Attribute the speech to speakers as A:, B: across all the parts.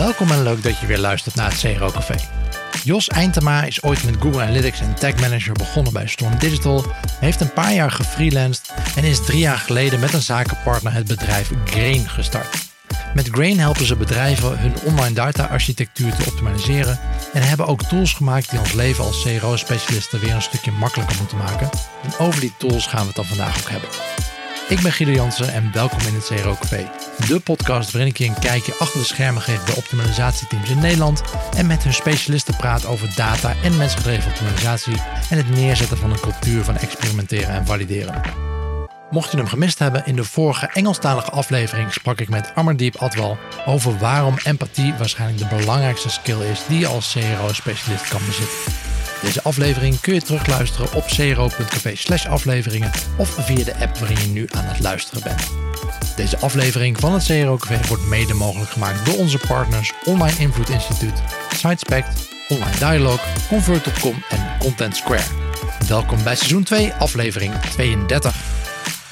A: Welkom en leuk dat je weer luistert naar het CRO Café. Jos Eintema is ooit met Google Analytics en Tag Manager begonnen bij Storm Digital, heeft een paar jaar gefreelanced en is drie jaar geleden met een zakenpartner het bedrijf Grain gestart. Met Grain helpen ze bedrijven hun online data-architectuur te optimaliseren en hebben ook tools gemaakt die ons leven als CRO-specialisten weer een stukje makkelijker moeten maken. En over die tools gaan we het dan vandaag ook hebben. Ik ben Guido Jansen en welkom in het CRO Café. De podcast waarin ik je een kijkje achter de schermen geef bij optimalisatieteams in Nederland en met hun specialisten praat over data en mensgedreven optimalisatie en het neerzetten van een cultuur van experimenteren en valideren. Mocht je hem gemist hebben, in de vorige Engelstalige aflevering sprak ik met Amardeep Adwal over waarom empathie waarschijnlijk de belangrijkste skill is die je als CRO-specialist kan bezitten. Deze aflevering kun je terugluisteren op cro.café slash afleveringen of via de app waarin je nu aan het luisteren bent. Deze aflevering van het CRO Café wordt mede mogelijk gemaakt door onze partners Online Invloed Instituut, SiteSpect, Online Dialogue, Convert.com en Content Square. Welkom bij seizoen 2, aflevering 32.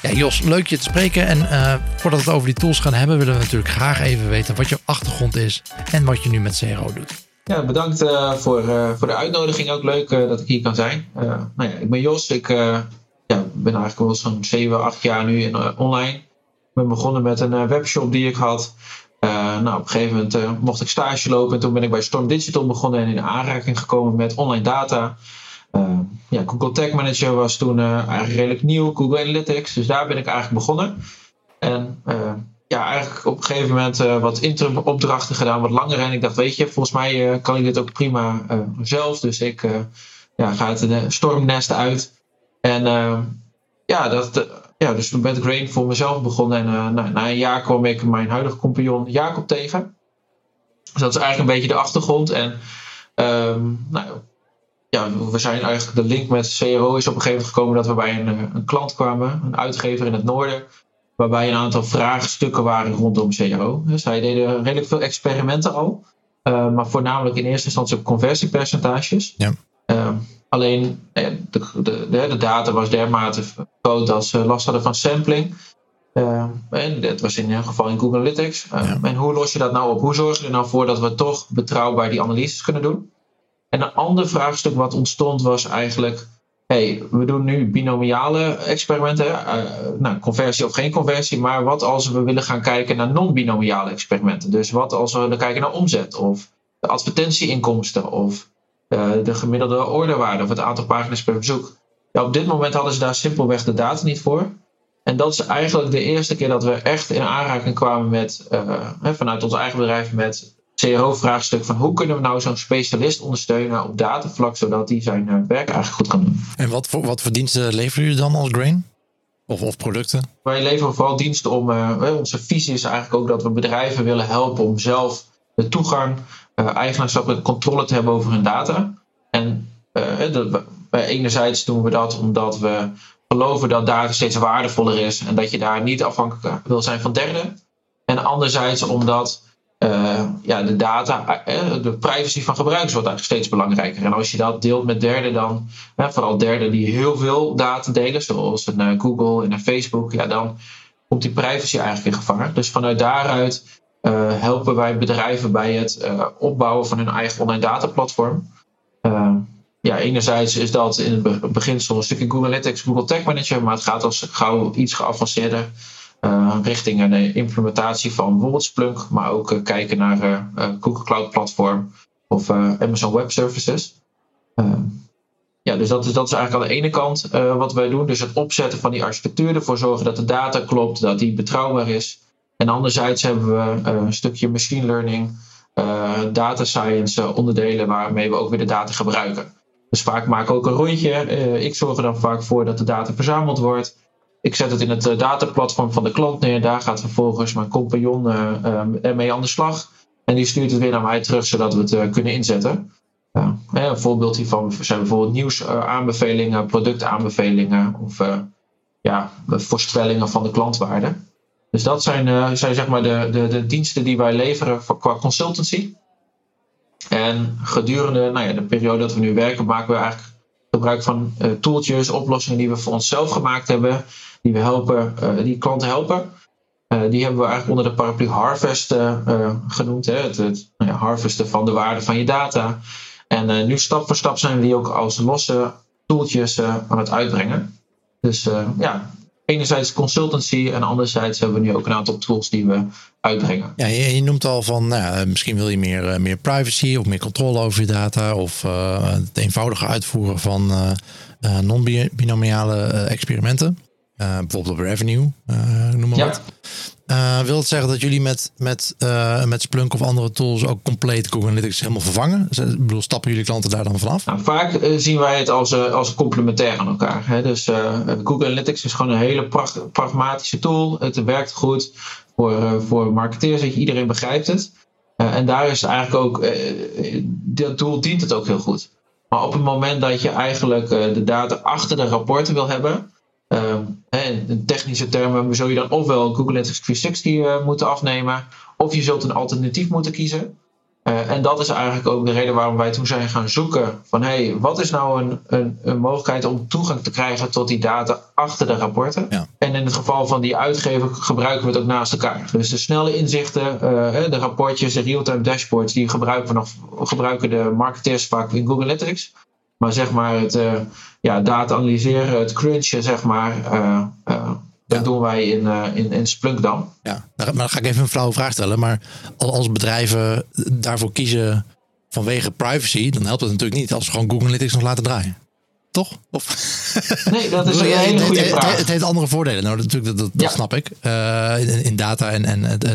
A: Ja, Jos, leuk je te spreken. En uh, voordat we het over die tools gaan hebben, willen we natuurlijk graag even weten wat je achtergrond is en wat je nu met CRO doet.
B: Ja, bedankt uh, voor, uh, voor de uitnodiging. Ook leuk dat ik hier kan zijn. nou ja, ik ben Jos. Ik ja, ben eigenlijk wel zo'n 7, 8 jaar nu in, online. Ik ben begonnen met een webshop die ik had. nou, op een gegeven moment mocht ik stage lopen. En toen ben ik bij Storm Digital begonnen en in aanraking gekomen met online data. Ja, Google Tag Manager was toen eigenlijk redelijk nieuw, Google Analytics. Dus daar ben ik eigenlijk begonnen. En ja, eigenlijk op een gegeven moment wat interim opdrachten gedaan, wat langer. En ik dacht, weet je, volgens mij kan ik dit ook prima zelf. Dus ik ja, ga het stormnest uit. En ja, dat, ja, dus toen ben ik voor mezelf begonnen. En nou, na een jaar kwam ik mijn huidige compagnon Jacob tegen. Dus dat is eigenlijk een beetje de achtergrond. En um, nou, ja, we zijn eigenlijk de link met CRO is op een gegeven moment gekomen dat we bij een, eh, een klant kwamen, een uitgever in het noorden, waarbij een aantal vraagstukken waren rondom CRO. Dus zij deden redelijk veel experimenten al, uh, maar voornamelijk in eerste instantie op conversiepercentages. Ja. Uh, alleen de, de, de, de, data was dermate groot dat ze last hadden van sampling. en dat was in ieder geval in Google Analytics. En hoe los je dat nou op? Hoe zorg je er nou voor dat we toch betrouwbaar die analyses kunnen doen? En een ander vraagstuk wat ontstond was eigenlijk: hey, we doen nu binomiale experimenten, uh, nou, conversie of geen conversie, maar wat als we willen gaan kijken naar non-binomiale experimenten? Dus wat als we willen kijken naar omzet of de advertentieinkomsten of uh, de gemiddelde orderwaarde of het aantal pagina's per bezoek? Ja, op dit moment hadden ze daar simpelweg de data niet voor. En dat is eigenlijk de eerste keer dat we echt in aanraking kwamen met, uh, vanuit ons eigen bedrijf, met CRO-vraagstuk van hoe kunnen we nou zo'n specialist ondersteunen op datavlak, zodat hij zijn eh, werk eigenlijk goed kan doen.
A: En wat voor, wat voor diensten leveren jullie dan als Grain? Of, of producten?
B: Wij leveren vooral diensten om, uh, onze visie is eigenlijk ook dat we bedrijven willen helpen om zelf de toegang, uh, eigenaarschap en controle te hebben over hun data. En uh, enerzijds doen we dat omdat we geloven dat data steeds waardevoller is en dat je daar niet afhankelijk wil zijn van derden. En anderzijds omdat uh, ja, de data, uh, de privacy van gebruikers wordt eigenlijk steeds belangrijker. En als je dat deelt met derden, dan vooral derden die heel veel data delen, zoals een Google en een Facebook, ja, dan komt die privacy eigenlijk in gevaar. Dus vanuit daaruit helpen wij bedrijven bij het opbouwen van hun eigen online dataplatform. ja, enerzijds is dat in het beginsel een stukje Google Analytics, Google Tag Manager, maar het gaat als gauw iets geavanceerder richting de implementatie van bijvoorbeeld Splunk, maar ook uh, kijken naar Google Cloud Platform of Amazon Web Services. ja, dus dat is, dat is eigenlijk aan de ene kant wat wij doen. Dus het opzetten van die architectuur, ervoor zorgen dat de data klopt, dat die betrouwbaar is. En anderzijds hebben we een stukje machine learning, data science onderdelen waarmee we ook weer de data gebruiken. Dus vaak maak ik ook een rondje. ik zorg er dan vaak voor dat de data verzameld wordt. Ik zet het in het eh, dataplatform van de klant neer. Daar gaat vervolgens mijn compagnon uh, ermee aan de slag. En die stuurt het weer naar mij terug, zodat we het kunnen inzetten. een voorbeeld hiervan zijn bijvoorbeeld nieuwsaanbevelingen, productaanbevelingen of ja, voorspellingen van de klantwaarde. Dus dat zijn, zijn zeg maar de, de, de diensten die wij leveren qua consultancy. En gedurende nou ja, de periode dat we nu werken, maken we eigenlijk gebruik van uh, tooltjes, oplossingen die we voor onszelf gemaakt hebben die we helpen, uh, die klanten helpen. die hebben we eigenlijk onder de paraplu Harvest genoemd. Hè? Het, het nou ja, harvesten van de waarde van je data. En nu stap voor stap zijn we die ook als losse tooltjes aan het uitbrengen. Dus ja, enerzijds consultancy en anderzijds hebben we nu ook een aantal tools die we uitbrengen.
A: Ja, je, noemt al van, nou, misschien wil je meer, eh, meer privacy of meer controle over je data of het eenvoudiger uitvoeren van non-binomiale experimenten. Bijvoorbeeld op revenue, noem maar ja. wat. Uh, wil het zeggen dat jullie met, met, uh, met Splunk of andere tools ook compleet Google Analytics helemaal vervangen? Ik bedoel, stappen jullie klanten daar dan vanaf?
B: Nou, vaak uh, zien wij het als, als complementair aan elkaar. Hè? Dus Google Analytics is gewoon een hele pragmatische tool. Het werkt goed voor, voor marketeers, dat iedereen begrijpt het. en daar is eigenlijk ook, dat tool dient het ook heel goed. Maar op het moment dat je eigenlijk de data achter de rapporten wil hebben, Ehm, in technische termen zul je dan ofwel Google Analytics 360 uh, moeten afnemen, of je zult een alternatief moeten kiezen. Uh, en dat is eigenlijk ook de reden waarom wij toen zijn gaan zoeken van hey, wat is nou een, een, een mogelijkheid om toegang te krijgen tot die data achter de rapporten. Ja. En in het geval van die uitgever gebruiken we het ook naast elkaar. Dus de snelle inzichten, uh, de rapportjes, de real-time dashboards, die gebruiken, we nog, gebruiken de marketeers vaak in Google Analytics. Maar zeg maar het uh, ja, data analyseren, het crunchen, zeg maar, uh, uh, dat doen wij in, in, in Splunk dan.
A: Ja, maar dan ga ik even een flauwe vraag stellen. Maar als bedrijven daarvoor kiezen vanwege privacy, dan helpt het natuurlijk niet als ze gewoon Google Analytics nog laten draaien. Toch? Of?
B: Nee, dat is een hele goede vraag.
A: Het, heeft andere voordelen. Nou, natuurlijk, dat, dat, snap ik. Uh, in, data en, en het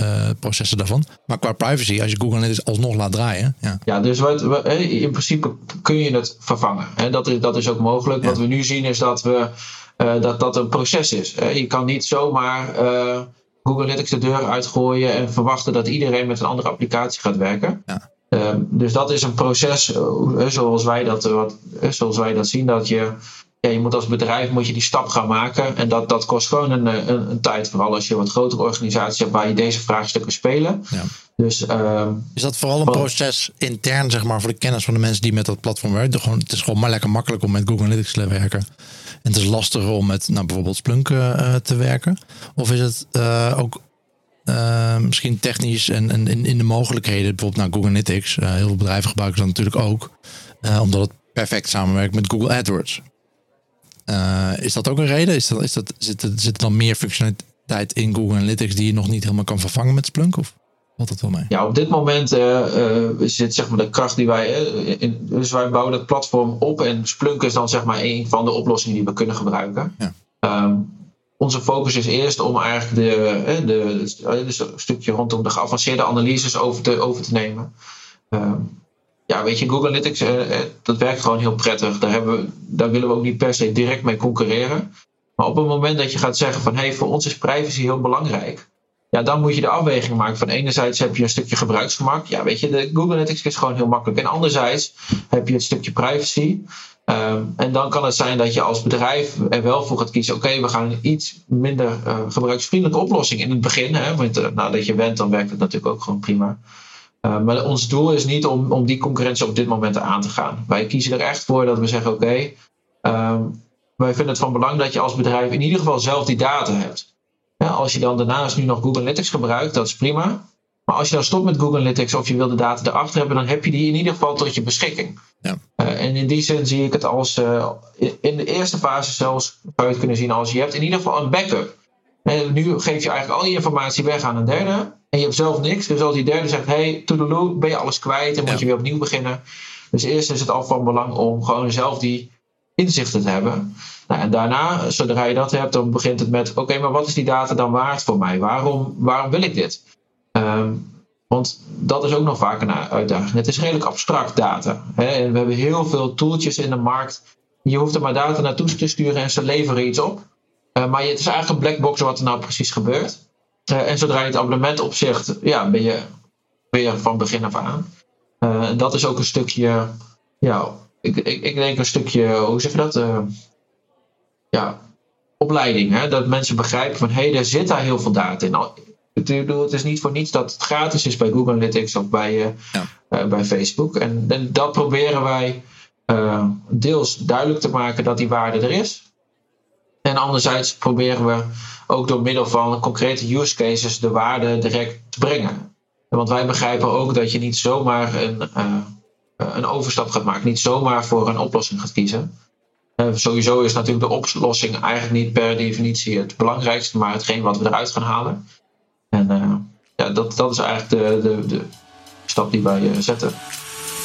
A: uh, processen daarvan. Maar qua privacy, als je Google Analytics alsnog laat draaien. Ja,
B: ja dus wat, in principe kun je het vervangen. Hè? Dat, is, dat is ook mogelijk. Wat we nu zien is dat we, uh, dat, dat een proces is. Je kan niet zomaar Google Analytics de deur uitgooien en verwachten dat iedereen met een andere applicatie gaat werken. Ja. Ehm, dus dat is een proces uh, zoals, wij dat, uh, wat, zoals wij dat zien. Dat je, ja, je moet als bedrijf moet je die stap gaan maken. En dat, dat kost gewoon een, een, een tijd. Vooral als je wat grotere organisaties hebt waar je deze vraagstukken spelen. Ja. Dus, uh,
A: is dat vooral een proces intern, zeg maar, voor de kennis van de mensen die met dat platform werken? Gewoon, het is gewoon maar lekker makkelijk om met Google Analytics te werken. En het is lastiger om met nou, bijvoorbeeld Splunk uh, te werken. Of is het ook uh, misschien technisch en, en in, in, de mogelijkheden, bijvoorbeeld naar Google Analytics. Uh, heel veel bedrijven gebruiken dat natuurlijk ook, uh, omdat het perfect samenwerkt met Google AdWords. is dat ook een reden? Is dat, is dat, zit, er, zit er dan meer functionaliteit in Google Analytics die je nog niet helemaal kan vervangen met Splunk? Of valt dat wel mee?
B: Ja, op dit moment zit zeg maar de kracht die wij. in, dus wij bouwen het platform op en Splunk is dan zeg maar een van de oplossingen die we kunnen gebruiken. Ja. Um, onze focus is eerst om eigenlijk de, de, de, stukje rondom de geavanceerde analyses over te, over te nemen. Ehm, ja, weet je, Google Analytics, eh, eh, dat werkt gewoon heel prettig. Daar, hebben we, daar willen we ook niet per se direct mee concurreren. Maar op het moment dat je gaat zeggen van hé, hey, voor ons is privacy heel belangrijk. Ja, dan moet je de afweging maken van enerzijds heb je een stukje gebruiksgemak. Ja, weet je, de Google Analytics is gewoon heel makkelijk. En anderzijds heb je het stukje privacy. Ehm, en dan kan het zijn dat je als bedrijf er wel voor gaat kiezen: oké, we gaan een iets minder uh, gebruiksvriendelijke oplossing in het begin. Hè, want uh, nadat je went, dan werkt het natuurlijk ook gewoon prima. Uh, maar ons doel is niet om, om die concurrentie op dit moment aan te gaan. Wij kiezen er echt voor dat we zeggen: oké, ehm, wij vinden het van belang dat je als bedrijf in ieder geval zelf die data hebt. Als je dan daarnaast nu nog Google Analytics gebruikt, dat is prima. Maar als je dan stopt met Google Analytics of je wil de data erachter hebben, dan heb je die in ieder geval tot je beschikking. Ja. Uh, en in die zin zie ik het als uh, in de eerste fase zelfs zou je het kunnen zien als je hebt in ieder geval een backup. En nu geef je eigenlijk al je informatie weg aan een derde en je hebt zelf niks. Dus als die derde zegt, hey, toedeloe, ben je alles kwijt en moet je weer opnieuw beginnen. Dus eerst is het al van belang om gewoon zelf die inzichten te hebben. Nou, en daarna, zodra je dat hebt, dan begint het met: oké, maar wat is die data dan waard voor mij? Waarom, waarom wil ik dit? Ehm, want dat is ook nog vaak een uitdaging. Het is redelijk abstract data. Hè? En we hebben heel veel tooltjes in de markt. Je hoeft er maar data naartoe te sturen en ze leveren iets op. Uh, maar het is eigenlijk een black box wat er nou precies gebeurt. Uh, en zodra je het abonnement opzegt, ja, ben je weer van begin af aan. Uh, dat is ook een stukje, ja, ik, ik, ik denk een stukje, hoe zeg je dat? ja, opleiding. Hè? Dat mensen begrijpen van hé, hey, er zit daar heel veel data in het is niet voor niets dat het gratis is bij Google Analytics of bij, uh, ja. uh, bij Facebook. En, en, dat proberen wij uh, deels duidelijk te maken dat die waarde er is. En anderzijds proberen we ook door middel van concrete use cases de waarde direct te brengen. Want wij begrijpen ook dat je niet zomaar een, een overstap gaat maken, niet zomaar voor een oplossing gaat kiezen. Sowieso is natuurlijk de oplossing eigenlijk niet per definitie het belangrijkste, maar hetgeen wat we eruit gaan halen. En uh, ja, dat, dat is eigenlijk de, de, de stap die wij zetten.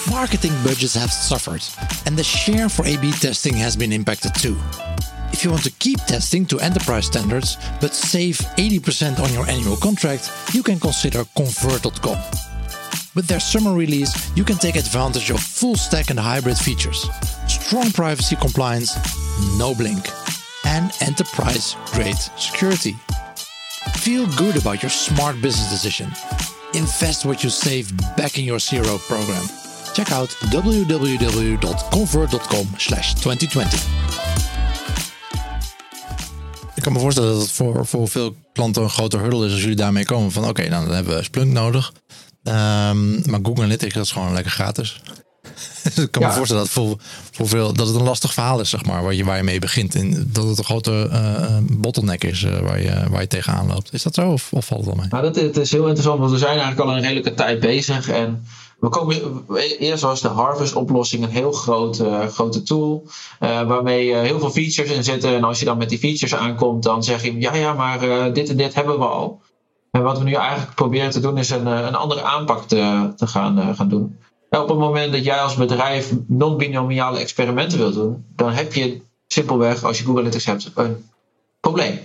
A: Marketing budgets have suffered, and the share for A/B testing has been impacted too. If you want to keep testing to enterprise standards but save 80% on your annual contract, you can consider Convert.com. With their summer release, you can take advantage of full stack and hybrid features, strong privacy compliance, no blink, and enterprise grade security. Feel good about your smart business decision. Invest what you save back in your CRO program. Check out www.convert.com/2020. Ik kan me voorstellen dat het voor, voor veel klanten een grote hurdle is als jullie daarmee komen. Van oké, nou, dan hebben we Splunk nodig. Um, maar Google Analytics dat is gewoon lekker gratis. dus ik kan me voorstellen dat, voor, voor veel, dat het een lastig verhaal is, zeg maar, waar je, waar je mee begint. En dat het een grote uh, bottleneck is uh, waar, je, waar je tegenaan loopt. Is dat zo of, of valt het wel mee?
B: Nou, dat, het is heel interessant, want we zijn eigenlijk al een redelijke tijd bezig. En we komen, eerst was de Harvest-oplossing een heel groot, uh, grote tool. Uh, waarmee uh, heel veel features in zitten. En als je dan met die features aankomt, dan zeg je: ja, ja, maar dit en dit hebben we al. En wat we nu eigenlijk proberen te doen, is een, een andere aanpak te, te gaan, gaan doen. Op het moment dat jij als bedrijf non-binomiale experimenten wilt doen, dan heb je simpelweg, als je Google Analytics hebt, een probleem.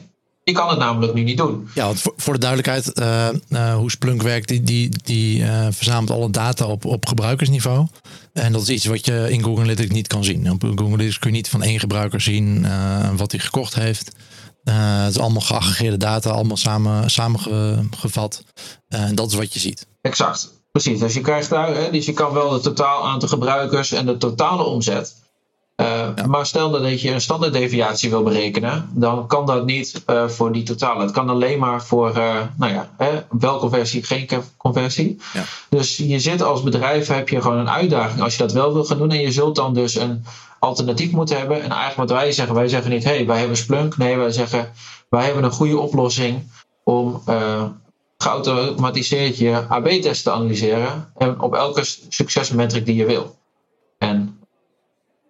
B: Je kan het namelijk nu niet doen.
A: Ja, want voor, de duidelijkheid, uh, uh, hoe Splunk werkt, die, die, die uh, verzamelt alle data op, op gebruikersniveau. En dat is iets wat je in Google Analytics niet kan zien. Op Google Analytics kun je niet van één gebruiker zien wat hij gekocht heeft. het is allemaal geaggregeerde data, allemaal samen, samengevat. En dat is wat je ziet.
B: Exact, precies. Dus je krijgt daar, hè, dus je kan wel het totaal aantal gebruikers en de totale omzet uh, Maar stel dat je een standaarddeviatie wil berekenen, dan kan dat niet uh, voor die totale. Het kan alleen maar voor, uh, nou ja, hè, wel conversie, geen conversie. Ja. Dus je zit als bedrijf, heb je gewoon een uitdaging als je dat wel wil gaan doen. En je zult dan dus een alternatief moeten hebben. En eigenlijk wat wij zeggen, wij zeggen niet, hé, hey, wij hebben Splunk. Nee, wij zeggen, wij hebben een goede oplossing om geautomatiseerd je AB-test te analyseren. En op elke succesmetric die je wil. En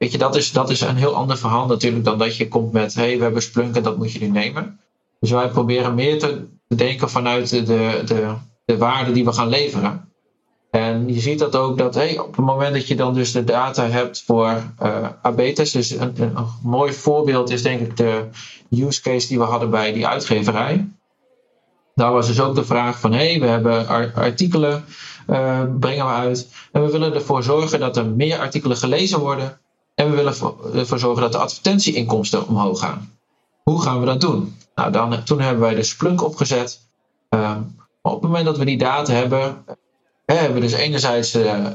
B: Weet je, dat is, dat is een heel ander verhaal natuurlijk dan dat je komt met: hé, hey, we hebben Splunk en dat moet je nu nemen. Dus wij proberen meer te, denken vanuit de, de, de waarde die we gaan leveren. En je ziet dat ook dat hey, op het moment dat je dan dus de data hebt voor uh, eh, AB-tests, dus een, mooi voorbeeld is denk ik de use case die we hadden bij die uitgeverij. Daar was dus ook de vraag van hé, hey, we hebben artikelen, uh, brengen we uit. En we willen ervoor zorgen dat er meer artikelen gelezen worden en we willen ervoor zorgen dat de advertentieinkomsten omhoog gaan. Hoe gaan we dat doen? Nou, dan, toen hebben wij de Splunk opgezet. Uh, op het moment dat we die data hebben, hè, hebben we dus enerzijds uh,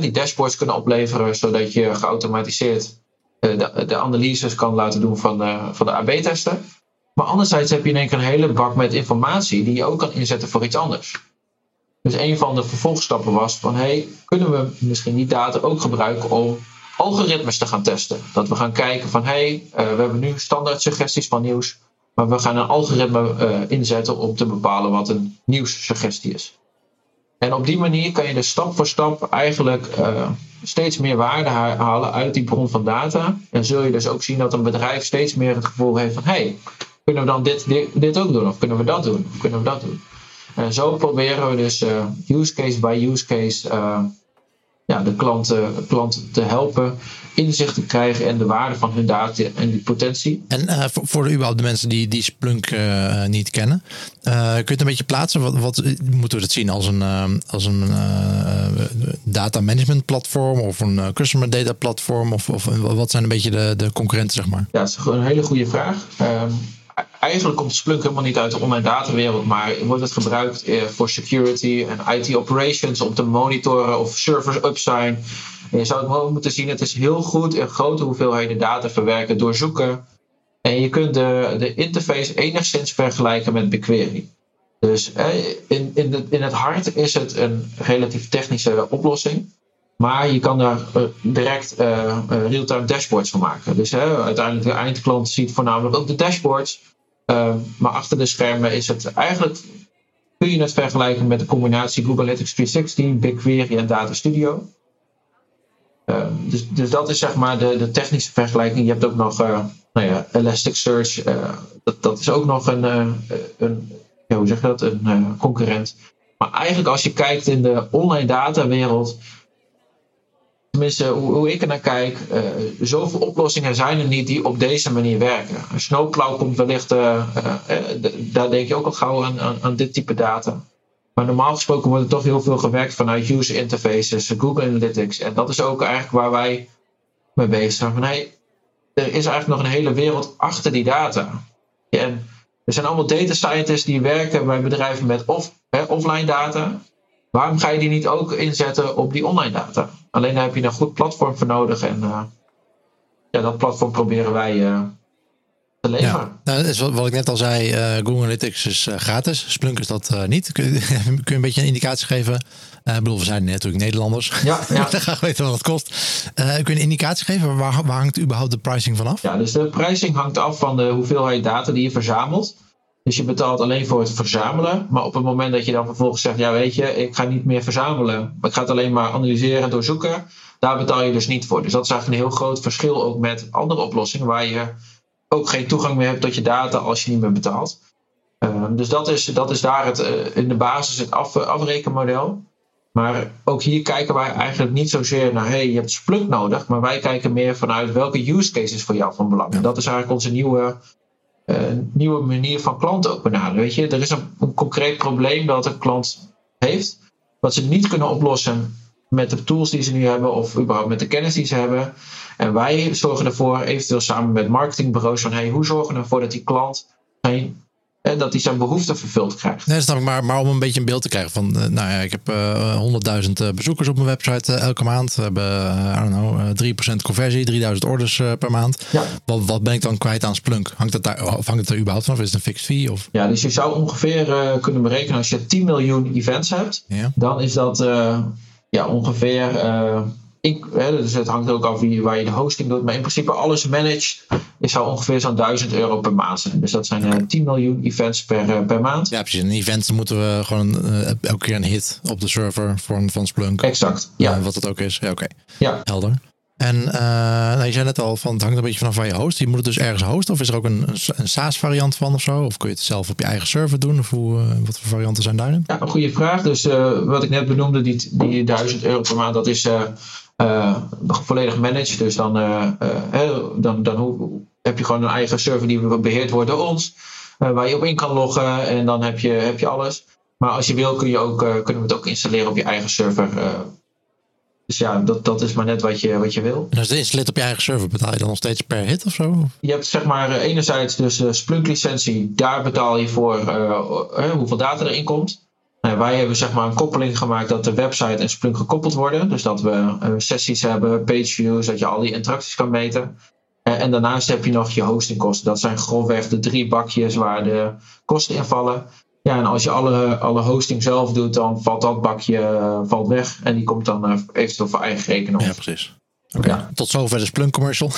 B: die dashboards kunnen opleveren, zodat je geautomatiseerd uh, de, de, analyses kan laten doen van de, van de AB-testen. Maar anderzijds heb je in één keer een hele bak met informatie die je ook kan inzetten voor iets anders. Dus een van de vervolgstappen was van, hey, kunnen we misschien die data ook gebruiken om algoritmes te gaan testen. Dat we gaan kijken van hey, uh, we hebben nu standaard suggesties van nieuws, maar we gaan een algoritme uh, inzetten om te bepalen wat een nieuwssuggestie is. En op die manier kan je dus stap voor stap eigenlijk uh, steeds meer waarde halen uit die bron van data. En zul je dus ook zien dat een bedrijf steeds meer het gevoel heeft van hé, hey, kunnen we dan dit, dit, dit, ook doen? Of kunnen we dat doen? Of kunnen we dat doen? En zo proberen we dus use case by use case ja, de klanten, klanten te helpen inzicht te krijgen en de waarde van hun data en die potentie.
A: En uh, voor, voor de, überhaupt de mensen die, die Splunk uh, niet kennen, uh, kun je het een beetje plaatsen? Wat, wat moeten we het zien als een, als een data management platform of een customer data platform? Of, of wat zijn een beetje de, de concurrenten, zeg maar?
B: Ja, dat is een hele goede vraag. Eigenlijk komt Splunk helemaal niet uit de online datawereld, maar wordt het gebruikt eh, voor security en IT operations om te monitoren of servers up zijn. En je zou het wel moeten zien, het is heel goed in grote hoeveelheden data verwerken, doorzoeken. En je kunt de, de interface enigszins vergelijken met BigQuery. Dus eh, in, in, de, in het hart is het een relatief technische oplossing. Maar je kan daar direct real-time dashboards van maken. Dus uiteindelijk de eindklant ziet voornamelijk ook de dashboards. maar achter de schermen is het eigenlijk kun je het vergelijken met de combinatie Google Analytics 360, BigQuery en Data Studio. Dus, dus dat is zeg maar de, de technische vergelijking. Je hebt ook nog nou ja, Elasticsearch. Dat, dat is ook nog een, een hoe zeg je dat? een concurrent. Maar eigenlijk als je kijkt in de online datawereld, tenminste hoe, ik er naar kijk, zoveel oplossingen zijn er niet die op deze manier werken. Snowplow komt wellicht, daar denk je ook al gauw aan, aan, aan dit type data. Maar normaal gesproken wordt er toch heel veel gewerkt vanuit user interfaces, Google Analytics. En dat is ook eigenlijk waar wij mee bezig zijn. Er is eigenlijk nog een hele wereld achter die data. En er zijn allemaal data scientists die werken bij bedrijven met hè, offline data. Waarom ga je die niet ook inzetten op die online data? Alleen daar heb je een goed platform voor nodig. En uh, ja, dat platform proberen wij uh,
A: ja, nou, dat is wat, ik net al zei, uh, Google Analytics is gratis. Splunk is dat niet. Kun je, kun je een beetje een indicatie geven? ik bedoel, we zijn natuurlijk Nederlanders. Ja, ja. Dan gaan weten wat het kost. kun je een indicatie geven? Waar, waar hangt überhaupt de pricing vanaf?
B: Ja, dus de pricing hangt af van de hoeveelheid data die je verzamelt. Dus je betaalt alleen voor het verzamelen. Maar op het moment dat je dan vervolgens zegt, ja weet je, ik ga niet meer verzamelen. Ik ga het alleen maar analyseren en doorzoeken. Daar betaal je dus niet voor. Dus dat is eigenlijk een heel groot verschil ook met andere oplossingen waar je ook geen toegang meer hebt tot je data als je niet meer betaalt. Ehm, dus dat is, dat is daar het, uh, in de basis het af, afrekenmodel. Maar ook hier kijken wij eigenlijk niet zozeer naar, hey, je hebt Splunk nodig, maar wij kijken meer vanuit welke use cases voor jou van belang. En dat is eigenlijk onze nieuwe, nieuwe manier van klanten ook. Weet je, er is een, een concreet probleem dat een klant heeft, wat ze niet kunnen oplossen met de tools die ze nu hebben of überhaupt met de kennis die ze hebben. En wij zorgen ervoor, eventueel samen met marketingbureaus, van hey, hoe zorgen we ervoor dat die klant geen dat hij zijn behoeften vervuld krijgt.
A: Nee, dat snap ik. Maar, maar om een beetje een beeld te krijgen van, uh, nou ja, ik heb uh, 100.000 uh, bezoekers op mijn website uh, elke maand. We hebben, I don't know, 3% conversie, 3000 orders per maand. Ja. Wat, wat ben ik dan kwijt aan Splunk? Hangt het daar, of hangt het er überhaupt vanaf? Is het een fixed fee? Of?
B: Ja, dus je zou ongeveer kunnen berekenen als je 10 miljoen events hebt, ja. dan is dat ja, ongeveer dus het hangt ook af wie, waar je de hosting doet. Maar in principe alles managed is zou ongeveer zo'n 1000 euro per maand zijn. Dus dat zijn uh, eh, 10 miljoen events per, uh, per maand.
A: Ja, precies. Een event moeten we gewoon uh, elke keer een hit op de server van, van Splunk.
B: Exact, ja.
A: wat het ook is. Ja, oké. Ja. Helder. En nou, je zei net al, van, het hangt een beetje vanaf waar je host. Je moet het dus ergens hosten. Of is er ook een, een SaaS-variant van of zo? Of kun je het zelf op je eigen server doen? Of hoe, wat voor varianten zijn daarin?
B: Ja, een goede vraag. Dus wat ik net benoemde, die, die 1000 euro per maand, dat is uh, volledig managed. Dus dan, uh, uh, dan, dan heb je gewoon een eigen server die beheerd wordt door ons. waar je op in kan loggen en dan heb je, heb je alles. Maar als je wil kun je ook, kunnen we het ook installeren op je eigen server. dus ja, dat, dat is maar net wat je, wat je wil.
A: En als je installeert op je eigen server, betaal je dan nog steeds per hit of zo?
B: Je hebt zeg maar enerzijds dus Splunk licentie. Daar betaal je voor hoeveel data erin komt. Nou, wij hebben zeg maar een koppeling gemaakt dat de website en Splunk gekoppeld worden. Dus dat we uh, sessies hebben, page views, dat je al die interacties kan meten. Uh, en daarnaast heb je nog je hostingkosten. Dat zijn grofweg de drie bakjes waar de kosten in vallen. Ja, en als je alle, alle hosting zelf doet, dan valt dat bakje uh, valt weg. En die komt dan eventueel voor eigen rekening.
A: Ja, precies. Ja. Tot zover de Splunk commercial.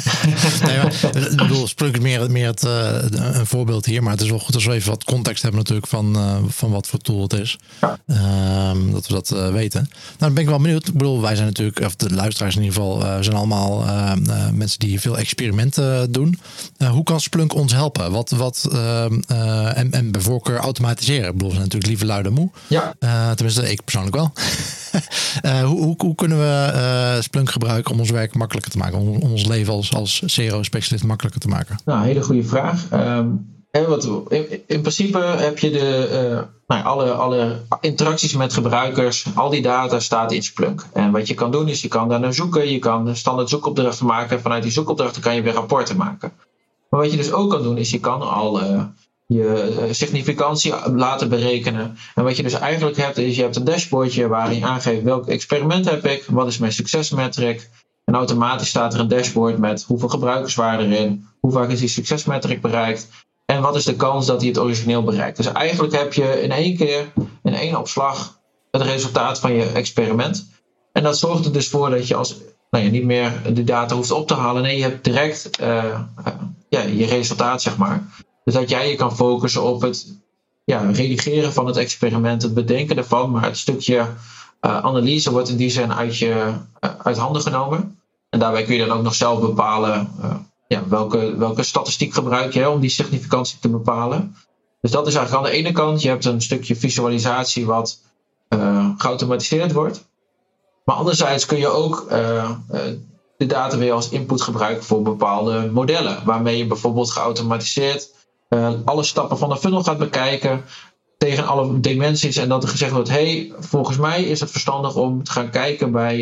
A: nee, maar, ik bedoel, Splunk is meer, meer het, uh, een voorbeeld hier. Maar het is wel goed als we even wat context hebben natuurlijk van, uh, van wat voor tool het is. Ja. Um, dat we dat uh, weten. Nou, dan ben ik wel benieuwd. Ik bedoel, wij zijn natuurlijk, of de luisteraars in ieder geval, zijn allemaal mensen die veel experimenten doen. hoe kan Splunk ons helpen? Wat, wat, ehm, en, en bij voorkeur automatiseren? Ik bedoel, we zijn natuurlijk liever luid moe. Ja. tenminste, ik persoonlijk wel. hoe, hoe, hoe, kunnen we Splunk gebruiken? Om ons werk makkelijker te maken, om, ons leven als, als CRO-specialist makkelijker te maken?
B: Nou, hele goede vraag. Um, wat, in, in, principe heb je de, uh, nou, alle, alle interacties met gebruikers, al die data staat in Splunk. En wat je kan doen is je kan daar naar zoeken, je kan standaard zoekopdrachten maken en vanuit die zoekopdrachten kan je weer rapporten maken. Maar wat je dus ook kan doen is je kan al uh, je eh, significantie laten berekenen. En wat je dus eigenlijk hebt, is je hebt een dashboardje waarin je aangeeft welk experiment heb ik, wat is mijn succesmetric. En automatisch staat er een dashboard met hoeveel gebruikers waren erin, hoe vaak is die succesmetric bereikt en wat is de kans dat hij het origineel bereikt. Dus eigenlijk heb je in één keer, in één opslag, het resultaat van je experiment. En dat zorgt er dus voor dat je als nou ja, niet meer de data hoeft op te halen. Nee, je hebt direct ja, je resultaat, zeg maar. Dus dat jij je kan focussen op het ja, redigeren van het experiment, het bedenken ervan, maar het stukje analyse wordt in die zin uit, je, uit handen genomen. En daarbij kun je dan ook nog zelf bepalen ja, welke, welke statistiek gebruik je om die significantie te bepalen. Dus dat is eigenlijk aan de ene kant. Je hebt een stukje visualisatie wat geautomatiseerd wordt. Maar anderzijds kun je ook de data weer als input gebruiken voor bepaalde modellen. Waarmee je bijvoorbeeld geautomatiseerd alle stappen van de funnel gaat bekijken tegen alle dimensies en dat er gezegd wordt: hey, volgens mij is het verstandig om te gaan kijken bij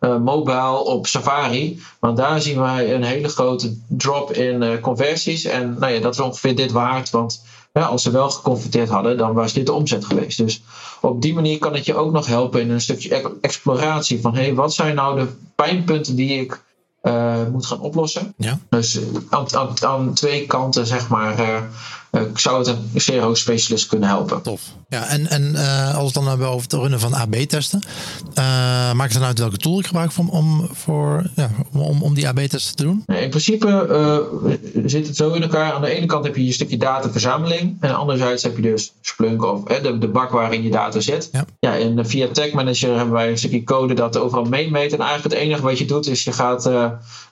B: uh, mobile op Safari. Want daar zien wij een hele grote drop in uh, conversies. En nou ja, dat is ongeveer dit waard. Want als ze wel geconverteerd hadden, dan was dit de omzet geweest. Dus op die manier kan het je ook nog helpen in een stukje exploratie van: hey, wat zijn nou de pijnpunten die ik moet gaan oplossen?
A: Ja.
B: Dus aan, aan, aan, twee kanten, zeg maar uh, zou het een CRO-specialist kunnen helpen.
A: Tof. Ja, en, en uh, als we het dan hebben over het runnen van AB-testen, uh, maakt het dan uit welke tool ik gebruik om, om, voor, ja, om, om die AB-testen te doen?
B: Nee, in principe zit het zo in elkaar. Aan de ene kant heb je je stukje dataverzameling en anderzijds heb je dus Splunk of de, de bak waarin je data zit.
A: Ja.
B: ja, en via Tag Manager hebben wij een stukje code dat overal meemeet. En eigenlijk het enige wat je doet is je gaat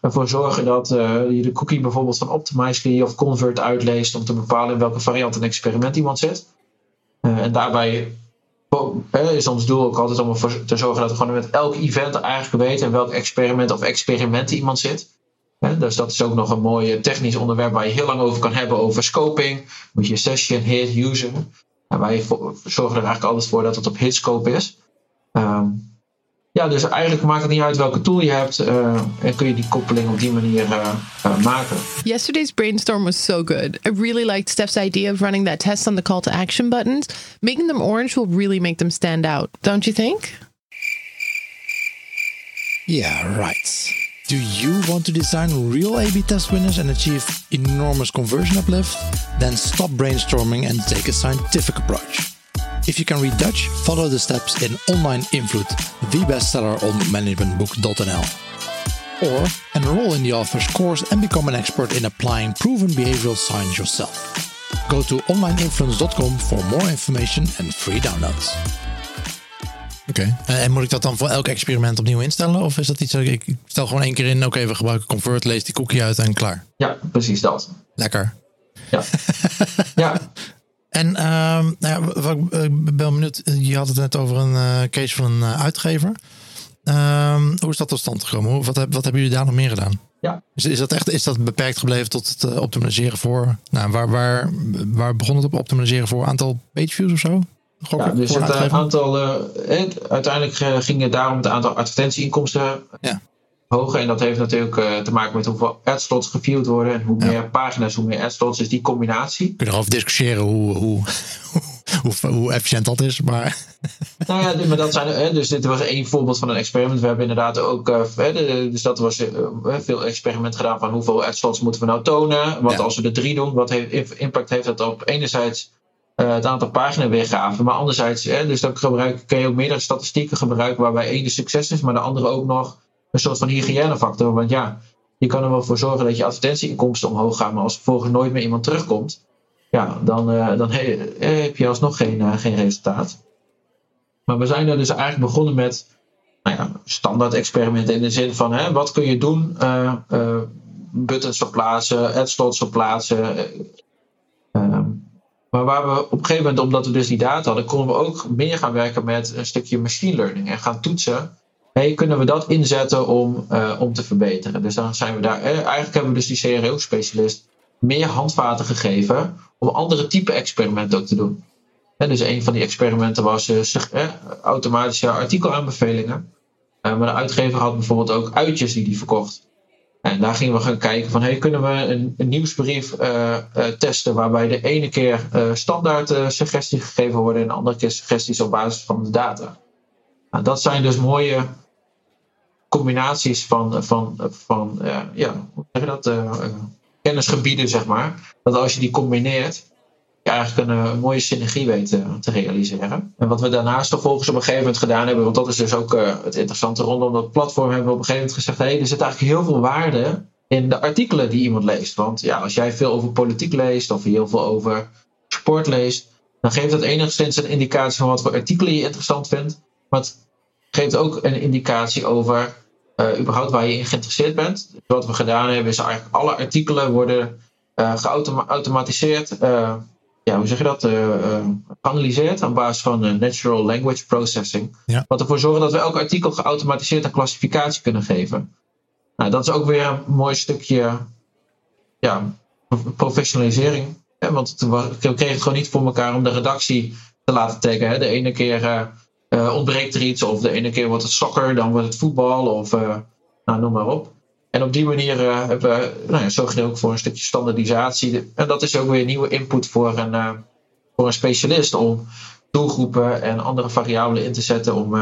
B: ervoor zorgen dat je de cookie bijvoorbeeld van Optimizely of Convert uitleest om te bepalen in welke variant een experiment iemand zet. Uh, en daarbij uh, is ons doel ook altijd om ervoor te zorgen dat we gewoon met elk event eigenlijk weten in welk experiment of experimenten iemand zit. Dus dat is ook nog een mooi technisch onderwerp waar je heel lang over kan hebben over scoping. Moet je session, hit, user. En wij zorgen er eigenlijk altijd voor dat het op hit scope is. Um, ja, dus eigenlijk maakt het niet uit welke tool je hebt. Uh, en kun je die koppeling op die manier uh, uh, maken.
C: Yesterday's brainstorm was so good. I really liked Steph's idea of running that test on the call to action buttons. Making them orange will really make them stand out, don't you think?
A: Yeah, right. Do you want to design real A B test winners and achieve enormous conversion uplift? Then stop brainstorming and take a scientific approach. If you can read Dutch, follow the steps in Online Invloed, the bestseller on managementbook.nl. Or enroll in the author's course and become an expert in applying proven behavioral science yourself. Go to onlineinfluence.com for more information and free downloads. Oké, okay. en moet ik dat dan voor elk experiment opnieuw instellen? Of is dat iets dat ik, ik stel gewoon één keer in, oké, okay, we gebruiken Convert, lees die cookie uit en klaar?
B: Ja, precies dat.
A: Lekker.
B: Ja. ja.
A: En uh, nou ja, ik ben benieuwd, je had het net over een uh, case van een uitgever. Uh, hoe is dat tot stand gekomen? Wat, wat hebben jullie daar nog meer gedaan?
B: Ja.
A: Is, is dat echt is dat beperkt gebleven tot het uh, optimaliseren voor? Nou, waar, waar, waar begon het op optimaliseren voor? Aantal pageviews of zo?
B: Gok, ja, dus het aantal. Uiteindelijk ging het daarom het aantal advertentieinkomsten
A: ja.
B: Hoger. En dat heeft natuurlijk uh, te maken met hoeveel adslots geviewd worden. En hoe ja. meer pagina's, hoe meer adslots. Dus die combinatie.
A: Kun je erover discussiëren hoe, hoe, hoe, hoe efficiënt dat is. Maar...
B: Nou ja, maar dat zijn, dus dit was één voorbeeld van een experiment. We hebben inderdaad ook, uh, dus dat was uh, veel experiment gedaan van hoeveel adslots moeten we nou tonen. Want ja. als we er drie doen, wat heeft, impact heeft dat op enerzijds het aantal pagina weergaven. Maar anderzijds, hè, dus dan gebruik, kun je ook meerdere statistieken gebruiken waarbij één de succes is, maar de andere ook nog een soort van hygiënefactor. Want ja, je kan er wel voor zorgen dat je advertentieinkomsten omhoog gaan, maar als vervolgens nooit meer iemand terugkomt, ja, dan, uh, dan he, heb je alsnog geen, uh, geen resultaat. Maar we zijn er dus eigenlijk begonnen met nou ja, standaard experimenten in de zin van hè, wat kun je doen? Uh, buttons verplaatsen, adslots verplaatsen. Ehm, maar waar we op een gegeven moment, omdat we dus die data hadden, konden we ook meer gaan werken met een stukje machine learning en gaan toetsen hey, kunnen we dat inzetten om, uh, om te verbeteren? Dus dan zijn we daar. Eh, eigenlijk hebben we dus die CRO-specialist meer handvaten gegeven om andere type experimenten ook te doen. En dus een van die experimenten was uh, automatische artikelaanbevelingen. maar de uitgever had bijvoorbeeld ook uitjes die die verkocht. En daar gingen we gaan kijken van, hey, kunnen we een, een nieuwsbrief testen waarbij de ene keer standaard suggesties gegeven worden en de andere keer suggesties op basis van de data. Nou, dat zijn dus mooie combinaties van, van, van ja, hoe zeg dat, kennisgebieden, zeg maar. Dat als je die combineert, je eigenlijk een, mooie synergie weet te realiseren. En wat we daarnaast vervolgens op een gegeven moment gedaan hebben, want dat is dus ook het interessante rondom dat platform, hebben we op een gegeven moment gezegd: hé, hey, er zit eigenlijk heel veel waarde in de artikelen die iemand leest. Want ja, als jij veel over politiek leest of heel veel over sport leest, dan geeft dat enigszins een indicatie van wat voor artikelen je interessant vindt. Maar geeft ook een indicatie over uh, überhaupt waar je in geïnteresseerd bent. Dus wat we gedaan hebben is eigenlijk alle artikelen worden uh, geautomatiseerd. Uh, ja, hoe zeg je dat? geanalyseerd op basis van natural language processing.
A: Ja.
B: Wat ervoor zorgt dat we elk artikel geautomatiseerd een klassificatie kunnen geven. Nou, dat is ook weer een mooi stukje ja, professionalisering. Ja, want we kregen het gewoon niet voor elkaar om de redactie te laten. Hè. De ene keer uh, ontbreekt er iets, of de ene keer wordt het soccer, dan wordt het voetbal, of uh, nou, noem maar op. En op die manier uh, hebben we, nou ja, ook voor een stukje standaardisatie. En dat is ook weer nieuwe input voor een, voor een specialist om doelgroepen en andere variabelen in te zetten om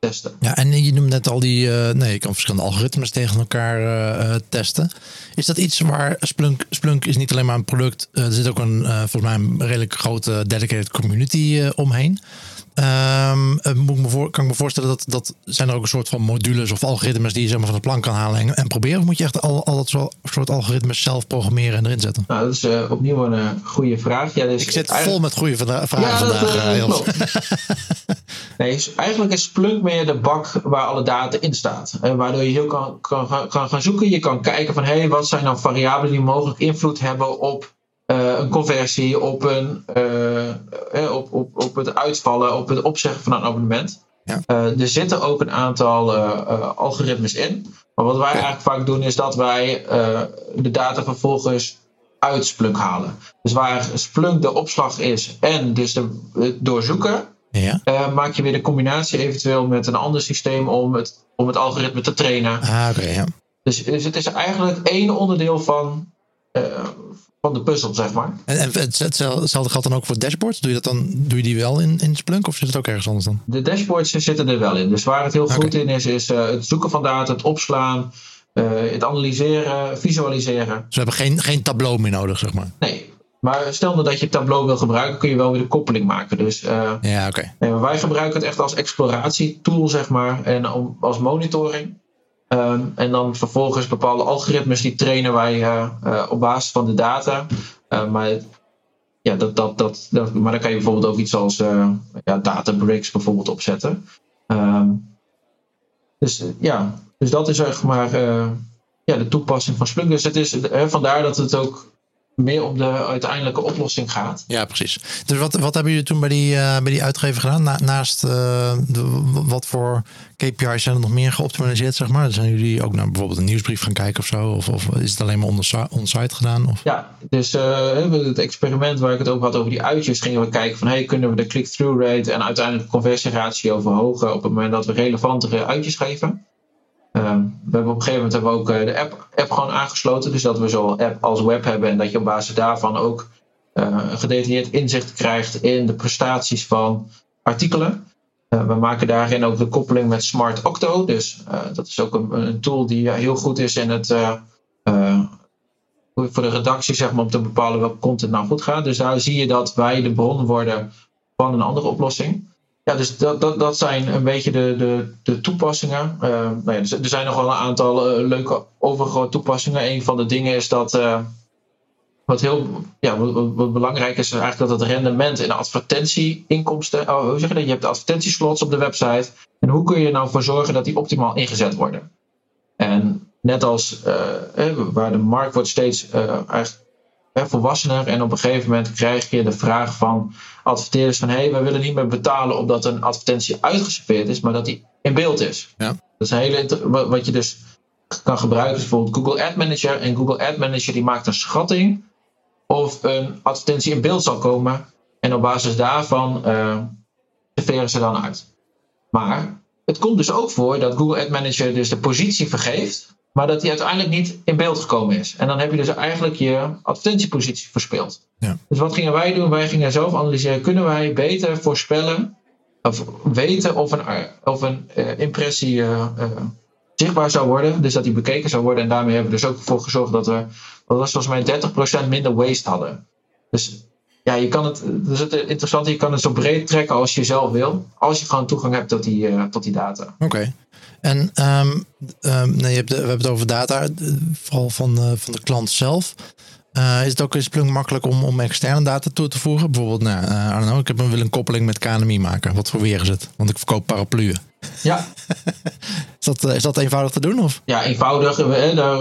B: testen.
A: Ja, en je noemt net al die, nee, je kan verschillende algoritmes tegen elkaar testen. Is dat iets waar Splunk, Splunk is niet alleen maar een product, er zit ook een, volgens mij een redelijk grote dedicated community omheen. Um, moet ik me voor, kan ik me voorstellen dat, dat zijn er ook een soort van modules of algoritmes die je zeg maar, van de plank kan halen en, en proberen? Of moet je echt al, al dat soort algoritmes zelf programmeren en erin zetten?
B: Nou, dat is uh, opnieuw een uh, goede vraag. Ja, dus
A: ik zit vol met goede vragen ja, vandaag.
B: Dat, uh, nee, eigenlijk is Splunk meer de bak waar alle data in staat. waardoor je heel kan, kan, kan gaan zoeken. Je kan kijken van hé, hey, wat zijn nou variabelen die mogelijk invloed hebben op een conversie, op, een, uh, op, op, op het uitvallen, op het opzeggen van een abonnement.
A: Ja.
B: Uh, er zitten ook een aantal algoritmes in. Maar wat wij eigenlijk vaak doen, is dat wij de data vervolgens uit Splunk halen. Dus waar Splunk de opslag is en dus de, het doorzoeken,
A: ja.
B: maak je weer de combinatie eventueel met een ander systeem om het, om het algoritme te trainen.
A: Ah, oké.
B: Dus, dus het is eigenlijk één onderdeel van, van de puzzel, zeg maar.
A: En, en hetzelfde geldt dan ook voor dashboards? Doe je, dat dan, doe je die wel in, in Splunk of zit het ook ergens anders dan?
B: De dashboards zitten er wel in. Dus waar het heel goed in is, is uh, het zoeken van data, het opslaan, uh, het analyseren, visualiseren. Dus
A: we hebben geen, geen tableau meer nodig, zeg maar?
B: Nee. Maar stel nou dat je tableau wil gebruiken, kun je wel weer de koppeling maken. Dus uh,
A: ja, oké.
B: Okay. wij gebruiken het echt als exploratietool, zeg maar, en om, als monitoring. Um, en dan vervolgens bepaalde algoritmes die trainen wij uh, uh, op basis van de data. Uh, maar, ja, dat, dat, dat, maar dan kan je bijvoorbeeld ook iets als ja, Databricks bijvoorbeeld opzetten. Um, dus ja, dus dat is zeg maar ja, de toepassing van Splunk. Dus het is, vandaar dat het ook meer om de uiteindelijke oplossing gaat.
A: Ja, precies. Dus wat, wat hebben jullie toen bij die, uh, bij die uitgever gedaan? Na, naast uh, de, wat voor KPI's zijn er nog meer geoptimaliseerd, zeg maar? Zijn jullie ook naar bijvoorbeeld een nieuwsbrief gaan kijken of zo? Of, of is het alleen maar on-site gedaan? Of?
B: Ja, dus uh, het experiment waar ik het over had, over die uitjes, gingen we kijken van hey, kunnen we de click-through rate en uiteindelijk de conversieratio verhogen op het moment dat we relevantere uitjes geven? Ehm, we hebben op een gegeven moment hebben we ook eh, de app, app gewoon aangesloten. Dus dat we zowel app als web hebben. En dat je op basis daarvan ook uh, gedetailleerd inzicht krijgt in de prestaties van artikelen. Uh, we maken daarin ook de koppeling met Smart Octo. Dus dat is ook een, een, tool die heel goed is in het voor de redactie zeg maar, om te bepalen welke content nou goed gaat. Dus daar zie je dat wij de bron worden van een andere oplossing. Ja, dus dat, dat, dat zijn een beetje de, de, de toepassingen. Uh, nou ja, er zijn nog wel een aantal uh, leuke overige toepassingen. Een van de dingen is dat. Uh, wat heel ja, wat, wat, belangrijk is, is eigenlijk dat het rendement in advertentieinkomsten. Oh, hoe zeg je dat? Je hebt advertentieslots op de website. En hoe kun je er nou voor zorgen dat die optimaal ingezet worden? En net als waar de markt wordt steeds eigenlijk volwassener. En op een gegeven moment krijg je de vraag van adverteerders van... hé, hey, wij willen niet meer betalen omdat een advertentie uitgeserveerd is... maar dat die in beeld is.
A: Ja. Dat
B: is een hele... Wat je dus kan gebruiken is bijvoorbeeld Google Ad Manager. En Google Ad Manager die maakt een schatting of een advertentie in beeld zal komen. En op basis daarvan uh, serveren ze dan uit. Maar het komt dus ook voor dat Google Ad Manager dus de positie vergeeft maar dat die uiteindelijk niet in beeld gekomen is. En dan heb je dus eigenlijk je advertentiepositie verspeeld.
A: Ja.
B: Dus wat gingen wij doen? Wij gingen zelf analyseren. Kunnen wij beter voorspellen of weten of een, of een uh, impressie uh, uh, zichtbaar zou worden? Dus dat die bekeken zou worden. En daarmee hebben we dus ook voor gezorgd dat we, dat was volgens mij 30% minder waste hadden. Dus ja, je kan het, dus het interessante, je kan het zo breed trekken als je zelf wil. Als je gewoon toegang hebt tot die, tot die data.
A: Oké. En um, um, nee, je hebt de, we hebben het over data, vooral van, uh, van de klant zelf. Uh, is het ook in Splunk makkelijk om, om externe data toe te voegen? Bijvoorbeeld, nou, uh, know, ik heb een, wil een koppeling met KNMI maken. Wat voor weer is het? Want ik verkoop parapluën.
B: Ja.
A: is, dat, is dat eenvoudig te doen? Of?
B: Ja, eenvoudig.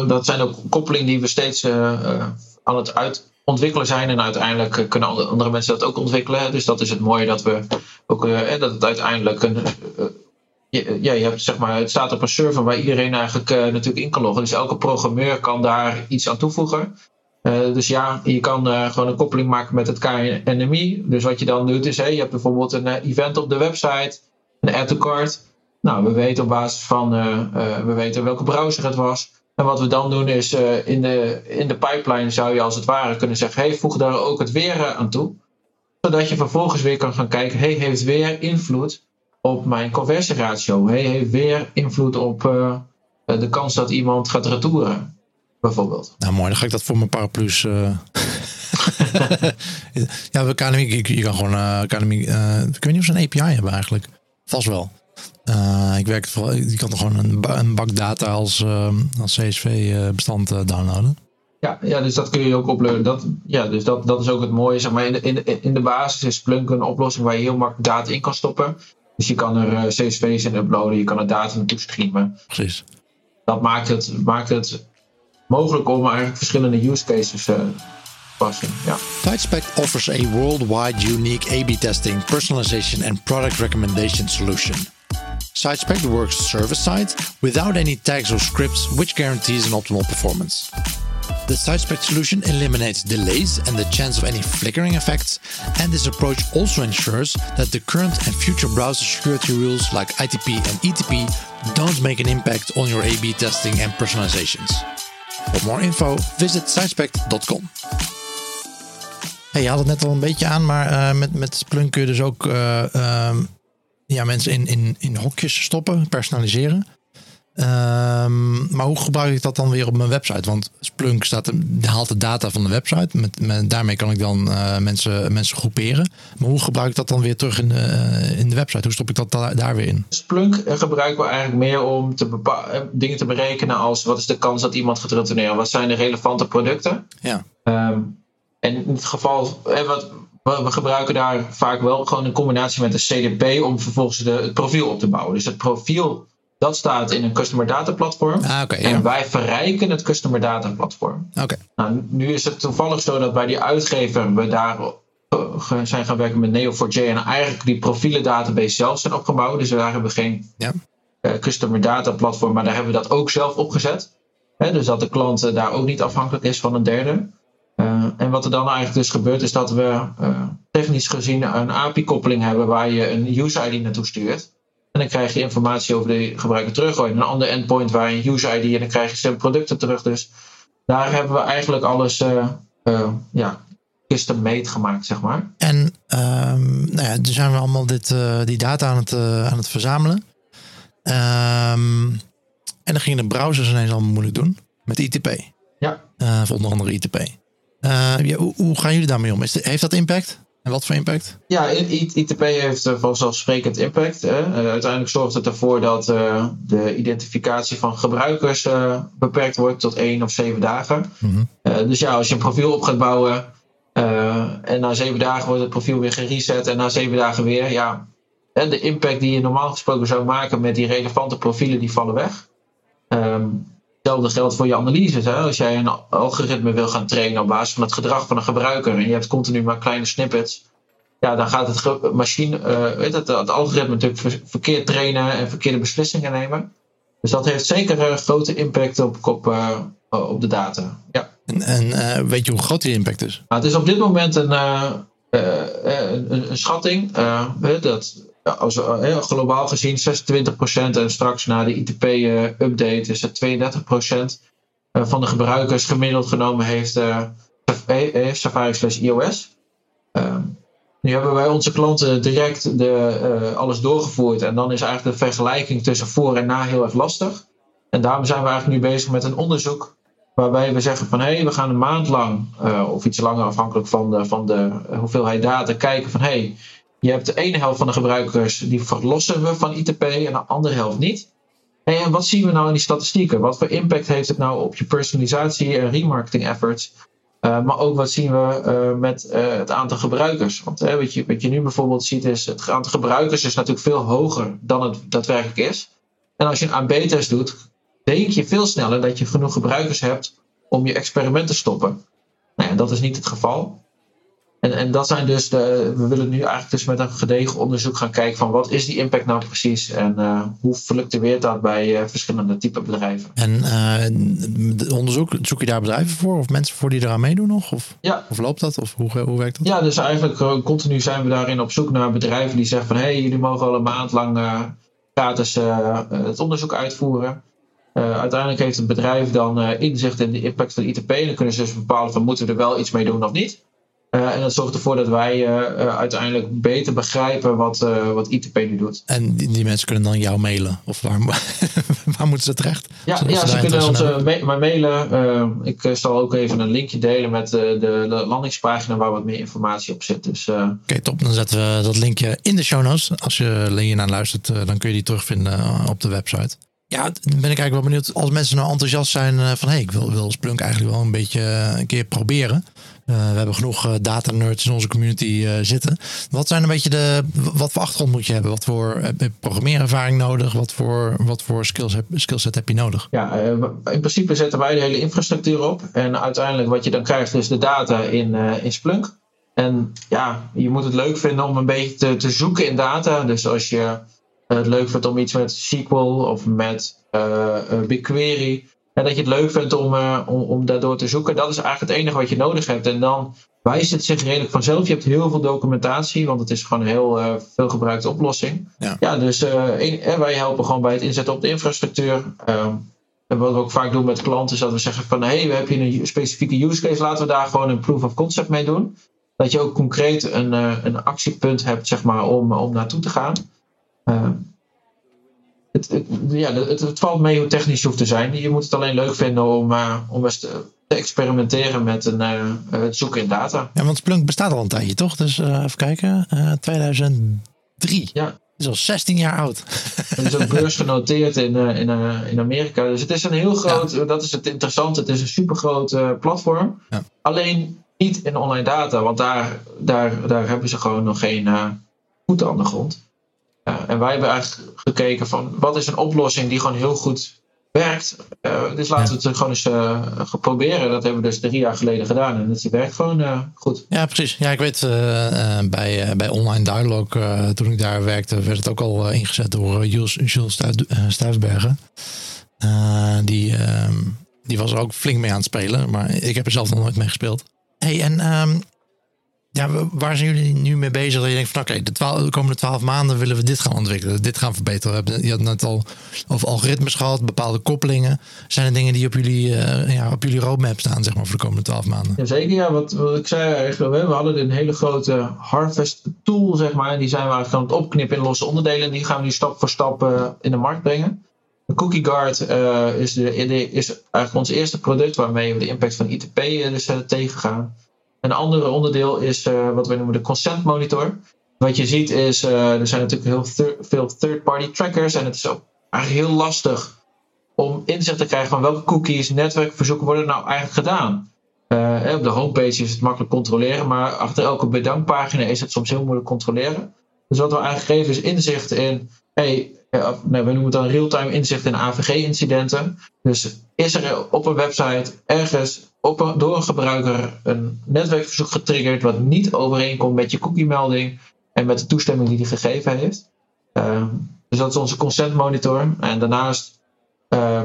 B: Dat zijn ook koppelingen die we steeds aan het uit ontwikkelen zijn. En uiteindelijk eh, kunnen andere mensen dat ook ontwikkelen. Dus dat is het mooie dat we ook eh, dat het uiteindelijk een. Eh, ja, je hebt, zeg maar, het staat op een server waar iedereen eigenlijk natuurlijk in kan loggen. Dus elke programmeur kan daar iets aan toevoegen. dus ja, je kan gewoon een koppeling maken met het KNMI. Dus wat je dan doet is, hey, je hebt bijvoorbeeld een event op de website, een add to cart. Nou, we weten op basis van, we weten welke browser het was. En wat we dan doen is in, de, in de pipeline zou je als het ware kunnen zeggen: hey, voeg daar ook het weer eh, aan toe. Zodat je vervolgens weer kan gaan kijken: hey, heeft weer invloed op mijn conversieratio? Hey, heeft weer invloed op uh, de kans dat iemand gaat retouren? Bijvoorbeeld.
A: Nou, mooi, dan ga ik dat voor mijn paraplu's. ja, we KNMI, je, je kan gewoon uh, KNMI. ik weet niet of ze een API hebben eigenlijk. Vast wel. Uh, ik werk vooral, je kan toch gewoon een, een bak data als, uh, als CSV-bestand uh, downloaden.
B: Ja, ja, dus dat kun je ook uploaden. Dat, ja, dus dat, dat is ook het mooie. Zeg maar in, de, in, in de basis is Splunk een oplossing waar je heel makkelijk data in kan stoppen. Dus je kan er CSV's in uploaden, je kan er data naartoe streamen.
A: Precies.
B: Dat maakt het, maakt het mogelijk om eigenlijk verschillende use cases te passen. Ja.
A: Tidespec offers a worldwide unique A-B testing, personalization and product recommendation solution. SiteSpec works server-side without any tags or scripts, which guarantees an optimal performance. The SiteSpec solution eliminates delays and the chance of any flickering effects, and this approach also ensures that the current and future browser security rules like ITP and ETP don't make an impact on your A-B testing and personalizations. For more info, visit sitespec.com. Hey, je had het net al een beetje aan, maar uh, met, met Splunk kun je dus ook uh, um, ja, mensen in, in, in hokjes stoppen, personaliseren. Um, maar hoe gebruik ik dat dan weer op mijn website? Want Splunk staat, haalt de data van de website. Met, met daarmee kan ik dan uh, mensen, mensen groeperen. Maar hoe gebruik ik dat dan weer terug in de, uh, in de website? Hoe stop ik dat da daar weer in?
B: Splunk gebruiken we eigenlijk meer om te dingen te berekenen als wat is de kans dat iemand gaat retourneren? Wat zijn de relevante producten?
A: Ja.
B: Um, en in het geval, wat, we gebruiken daar vaak wel gewoon een combinatie met een CDP om vervolgens de, het profiel op te bouwen. Dus het profiel dat staat in een customer data platform.
A: Ah, okay,
B: en wij verrijken het customer data platform.
A: Okay.
B: Nou, nu is het toevallig zo dat bij die uitgever we daar zijn gaan werken met Neo4j en eigenlijk die profielen database zelf zijn opgebouwd. Dus daar hebben we geen
A: ja.
B: uh, customer data platform, maar daar hebben we dat ook zelf opgezet. He, dus dat de klant daar ook niet afhankelijk is van een derde. Uh, en wat er dan eigenlijk dus gebeurt, is dat we uh, technisch gezien een API-koppeling hebben waar je een user-ID naartoe stuurt. En dan krijg je informatie over de gebruiker terug. Een ander endpoint waar je een user-ID en dan krijg je zijn producten terug. Dus daar hebben we eigenlijk alles uh, ja, custom-made gemaakt, zeg maar.
A: En um, nou ja, dus zijn we allemaal dit, die data aan het, aan het verzamelen. Um, en dan gingen de browsers ineens allemaal moeilijk doen met ITP.
B: Ja.
A: voor onder andere ITP. Uh, ja, hoe, hoe, gaan jullie daarmee om? Is de, heeft dat impact? En wat voor impact?
B: Ja, ITP heeft vanzelfsprekend impact. Hè. Uh, uiteindelijk zorgt het ervoor dat uh, de identificatie van gebruikers beperkt wordt tot één of zeven dagen.
A: Mm
B: -hmm. dus ja, als je een profiel op gaat bouwen en na zeven dagen wordt het profiel weer gereset en na zeven dagen weer, ja, en de impact die je normaal gesproken zou maken met die relevante profielen, die vallen weg. Um, Hetzelfde geldt voor je analyses. Hè? Als jij een algoritme wil gaan trainen op basis van het gedrag van een gebruiker en je hebt continu maar kleine snippets, ja, dan gaat het machine, uh, weet het, het algoritme natuurlijk ver verkeerd trainen en verkeerde beslissingen nemen. Dus dat heeft zeker een grote impact op, op, uh, op de data. Ja.
A: En, en uh, weet je hoe groot die impact is?
B: Nou, het is op dit moment een, een, een schatting. dat als, uh, globaal gezien 26% en straks na de ITP-update uh, is het 32% uh, van de gebruikers gemiddeld genomen heeft, heeft Safari slash iOS. Ehm, nu hebben wij onze klanten direct de, alles doorgevoerd en dan is eigenlijk de vergelijking tussen voor en na heel erg lastig. En daarom zijn we eigenlijk nu bezig met een onderzoek Waarbij we zeggen van hé, hey, we gaan een maand lang, of iets langer afhankelijk van de, van de hoeveelheid data, kijken van hé, hey, je hebt de ene helft van de gebruikers die verlossen we van ITP en de andere helft niet. En wat zien we nou in die statistieken? Wat voor impact heeft het nou op je personalisatie en remarketing efforts? Uh, maar ook wat zien we uh, met uh, het aantal gebruikers. Want wat, je, wat je nu bijvoorbeeld ziet is, het aantal gebruikers is natuurlijk veel hoger dan het daadwerkelijk is. En als je een AB-test doet, denk je veel sneller dat je genoeg gebruikers hebt om je experiment te stoppen. Nou dat is niet het geval. En, en dat zijn dus de, we willen nu eigenlijk dus met een gedegen onderzoek gaan kijken van wat is die impact nou precies en uh, hoe fluctueert dat bij uh, verschillende type bedrijven.
A: En uh, onderzoek, zoek je daar bedrijven voor of mensen voor die eraan meedoen nog? Of,
B: ja.
A: of loopt dat? Of hoe, hoe werkt dat?
B: Ja, dus eigenlijk continu zijn we daarin op zoek naar bedrijven die zeggen van hé, hey, jullie mogen al een maand lang gratis het onderzoek uitvoeren. uiteindelijk heeft het bedrijf dan inzicht in de impact van ITP en dan kunnen ze dus bepalen van moeten we er wel iets mee doen of niet. Uh, en dat zorgt ervoor dat wij uh, uiteindelijk beter begrijpen wat, wat ITP nu doet.
A: En die, die, mensen kunnen dan jou mailen? Of waar, waar moeten ze terecht?
B: Ja, ja ze, ze kunnen ons ma mailen. ik zal ook even een linkje delen met de, de, landingspagina waar wat meer informatie op zit. Dus, Oké,
A: okay, top. Dan zetten we dat linkje in de show notes. Als je hier naar luistert, dan kun je die terugvinden op de website. Ja, dan ben ik eigenlijk wel benieuwd. Als mensen nou enthousiast zijn van... hé, hey, ik wil, wil Splunk eigenlijk wel een beetje een keer proberen... Uh, we hebben genoeg uh, data nerds in onze community uh, zitten. Wat zijn een beetje de. Wat voor achtergrond moet je hebben? Wat voor programmeerervaring nodig? Wat voor, wat voor skills heb, skillset heb je nodig?
B: Ja, in principe zetten wij de hele infrastructuur op. En uiteindelijk wat je dan krijgt is de data in, in Splunk. En ja, je moet het leuk vinden om een beetje te, te zoeken in data. Dus als je het leuk vindt om iets met SQL of met BigQuery en dat je het leuk vindt om, uh, om, om daardoor te zoeken. Dat is eigenlijk het enige wat je nodig hebt. En dan wijst het zich redelijk vanzelf. Je hebt heel veel documentatie, want het is gewoon een heel uh, veel gebruikte oplossing.
A: Ja,
B: ja dus uh, wij helpen gewoon bij het inzetten op de infrastructuur. Ehm, en wat we ook vaak doen met klanten is dat we zeggen van hé, hey, we hebben hier een specifieke use case, laten we daar gewoon een proof of concept mee doen. Dat je ook concreet een, een actiepunt hebt, zeg maar, om, om naartoe te gaan. Het, het, ja, het, het, valt mee hoe technisch je hoeft te zijn. Je moet het alleen leuk vinden om, uh, om eens te, te, experimenteren met een, uh, het zoeken in data.
A: Ja, want Splunk bestaat al een tijdje, toch? Dus uh, even kijken. 2003.
B: Ja.
A: Het is al 16 jaar oud.
B: Het is ook beursgenoteerd in, in, in Amerika. Dus het is een heel groot, ja. dat is het interessante, het is een supergroot platform.
A: Ja.
B: Alleen niet in online data, want daar, daar, daar hebben ze gewoon nog geen voeten aan de grond. Ja, en wij hebben eigenlijk gekeken van wat is een oplossing die gewoon heel goed werkt. Uh, dus laten we het gewoon eens uh, proberen. Dat hebben we dus drie jaar geleden gedaan en het werkt gewoon uh, goed.
A: Ja, precies. Ja, ik weet bij, bij Online Dialogue, toen ik daar werkte, werd het ook al ingezet door Jules, Jules Stuifbergen. die, ehm, die was er ook flink mee aan het spelen, maar ik heb er zelf nog nooit mee gespeeld. Hey, en um, ja, waar zijn jullie nu mee bezig? Dat je denkt van oké, de, de, komende twaalf maanden willen we dit gaan ontwikkelen, dit gaan verbeteren. Je had net al over algoritmes gehad, bepaalde koppelingen. Zijn er dingen die op jullie, uh, ja, op jullie roadmap staan, zeg maar, voor de komende twaalf maanden?
B: Jazeker, ja. Wat, wat ik zei eigenlijk, we hadden een hele grote harvest tool, zeg maar. Die zijn we eigenlijk aan het opknippen in losse onderdelen. En die gaan we nu stap voor stap uh, in de markt brengen. De Cookie Guard uh, is, de, is eigenlijk ons eerste product waarmee we de impact van ITP dus tegengaan. Een ander onderdeel is uh, wat we noemen de consent monitor. Wat je ziet is, uh, er zijn natuurlijk heel veel third-party trackers en het is ook eigenlijk heel lastig om inzicht te krijgen van welke cookies, netwerkverzoeken worden nou eigenlijk gedaan. Uh, op de homepage is het makkelijk controleren, maar achter elke bedankpagina is het soms heel moeilijk controleren. Dus wat we eigenlijk geven is inzicht in, hey, nee, we noemen het dan real-time inzicht in AVG-incidenten. Dus is er op een website ergens op door een gebruiker een netwerkverzoek getriggerd wat niet overeenkomt met je cookie-melding en met de toestemming die hij gegeven heeft. Uh, dus dat is onze consent monitor. En daarnaast uh,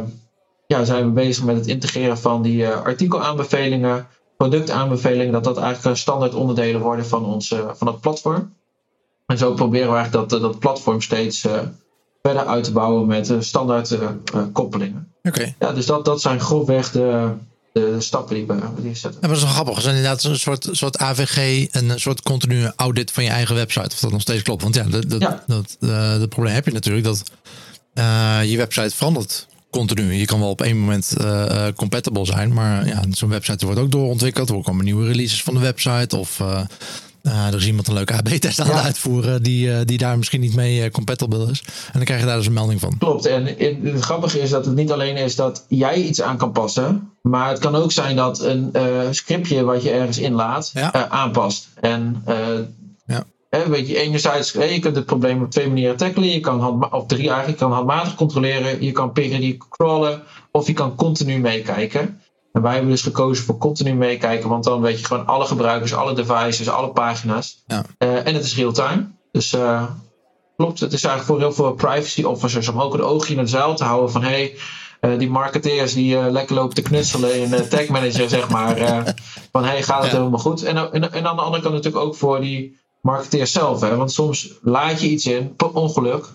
B: ja, zijn we bezig met het integreren van die uh, artikelaanbevelingen, productaanbevelingen, dat dat eigenlijk standaard onderdelen worden van, ons, van het platform. En zo proberen we eigenlijk dat, dat platform steeds verder uit te bouwen met standaard koppelingen.
A: Oké.
B: Ja, dus dat, dat zijn grofweg de, de stappen die we, die zetten.
A: Ja, maar dat is wel grappig. Het is inderdaad een soort, soort AVG, een soort continue audit van je eigen website. Of dat nog steeds klopt. Want ja, dat, dat,
B: ja.
A: dat, uh, dat probleem heb je natuurlijk. Dat uh, je website verandert continu. Je kan wel op één moment uh, compatible zijn, maar ja, zo'n website wordt ook doorontwikkeld. Er komen nieuwe releases van de website of uh, er is iemand een leuke AB-test aan het uitvoeren die, die daar misschien niet mee compatible is. En dan krijg je daar dus een melding van.
B: Klopt. En het grappige is dat het niet alleen is dat jij iets aan kan passen, maar het kan ook zijn dat een scriptje wat je ergens inlaat aanpast. En weet je, enerzijds, je kunt het probleem op twee manieren tackelen. Je kan hand, of drie eigenlijk, je kan handmatig controleren, je kan periodiek crawlen of je kan continu meekijken. En wij hebben dus gekozen voor continu meekijken, want dan weet je gewoon alle gebruikers, alle devices, alle pagina's. Ja. Uh, en het is real-time. Dus uh, klopt, het is eigenlijk voor heel veel privacy officers om ook een oogje in het zuil te houden van hey, uh, die marketeers die lekker lopen te knutselen in de tag manager, zeg maar. van hey, gaat het helemaal goed? En, en, en aan de andere kant natuurlijk ook voor die marketeers zelf. Hè? Want soms laat je iets in per ongeluk.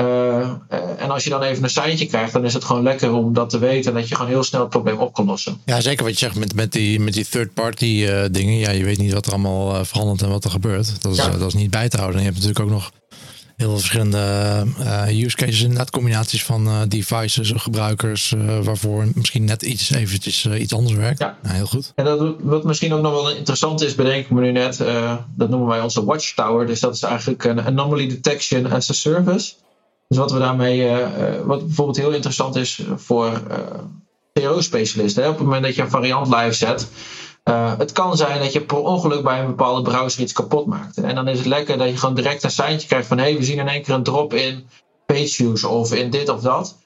B: Uh, en als je dan even een seintje krijgt, dan is het gewoon lekker om dat te weten. En dat je gewoon heel snel het probleem op kan lossen.
A: Ja, zeker wat je zegt met, met die, met die third-party uh, dingen. Ja, je weet niet wat er allemaal verandert en wat er gebeurt. Dat is, dat is niet bij te houden. En je hebt natuurlijk ook nog heel veel verschillende uh, use cases, inderdaad combinaties van uh, devices, gebruikers, uh, waarvoor misschien net iets eventjes iets anders werkt. Ja. heel goed.
B: En dat, wat misschien ook nog wel interessant is, bedenk ik me nu net, dat noemen wij onze Watchtower. Dus dat is eigenlijk een anomaly detection as a service. Dus wat we daarmee, wat bijvoorbeeld heel interessant is voor CRO-specialisten. Op het moment dat je een variant live zet, uh, het kan zijn dat je per ongeluk bij een bepaalde browser iets kapot maakt. En dan is het lekker dat je gewoon direct een seintje krijgt van hé, hey, we zien in één keer een drop in page views of in dit of dat.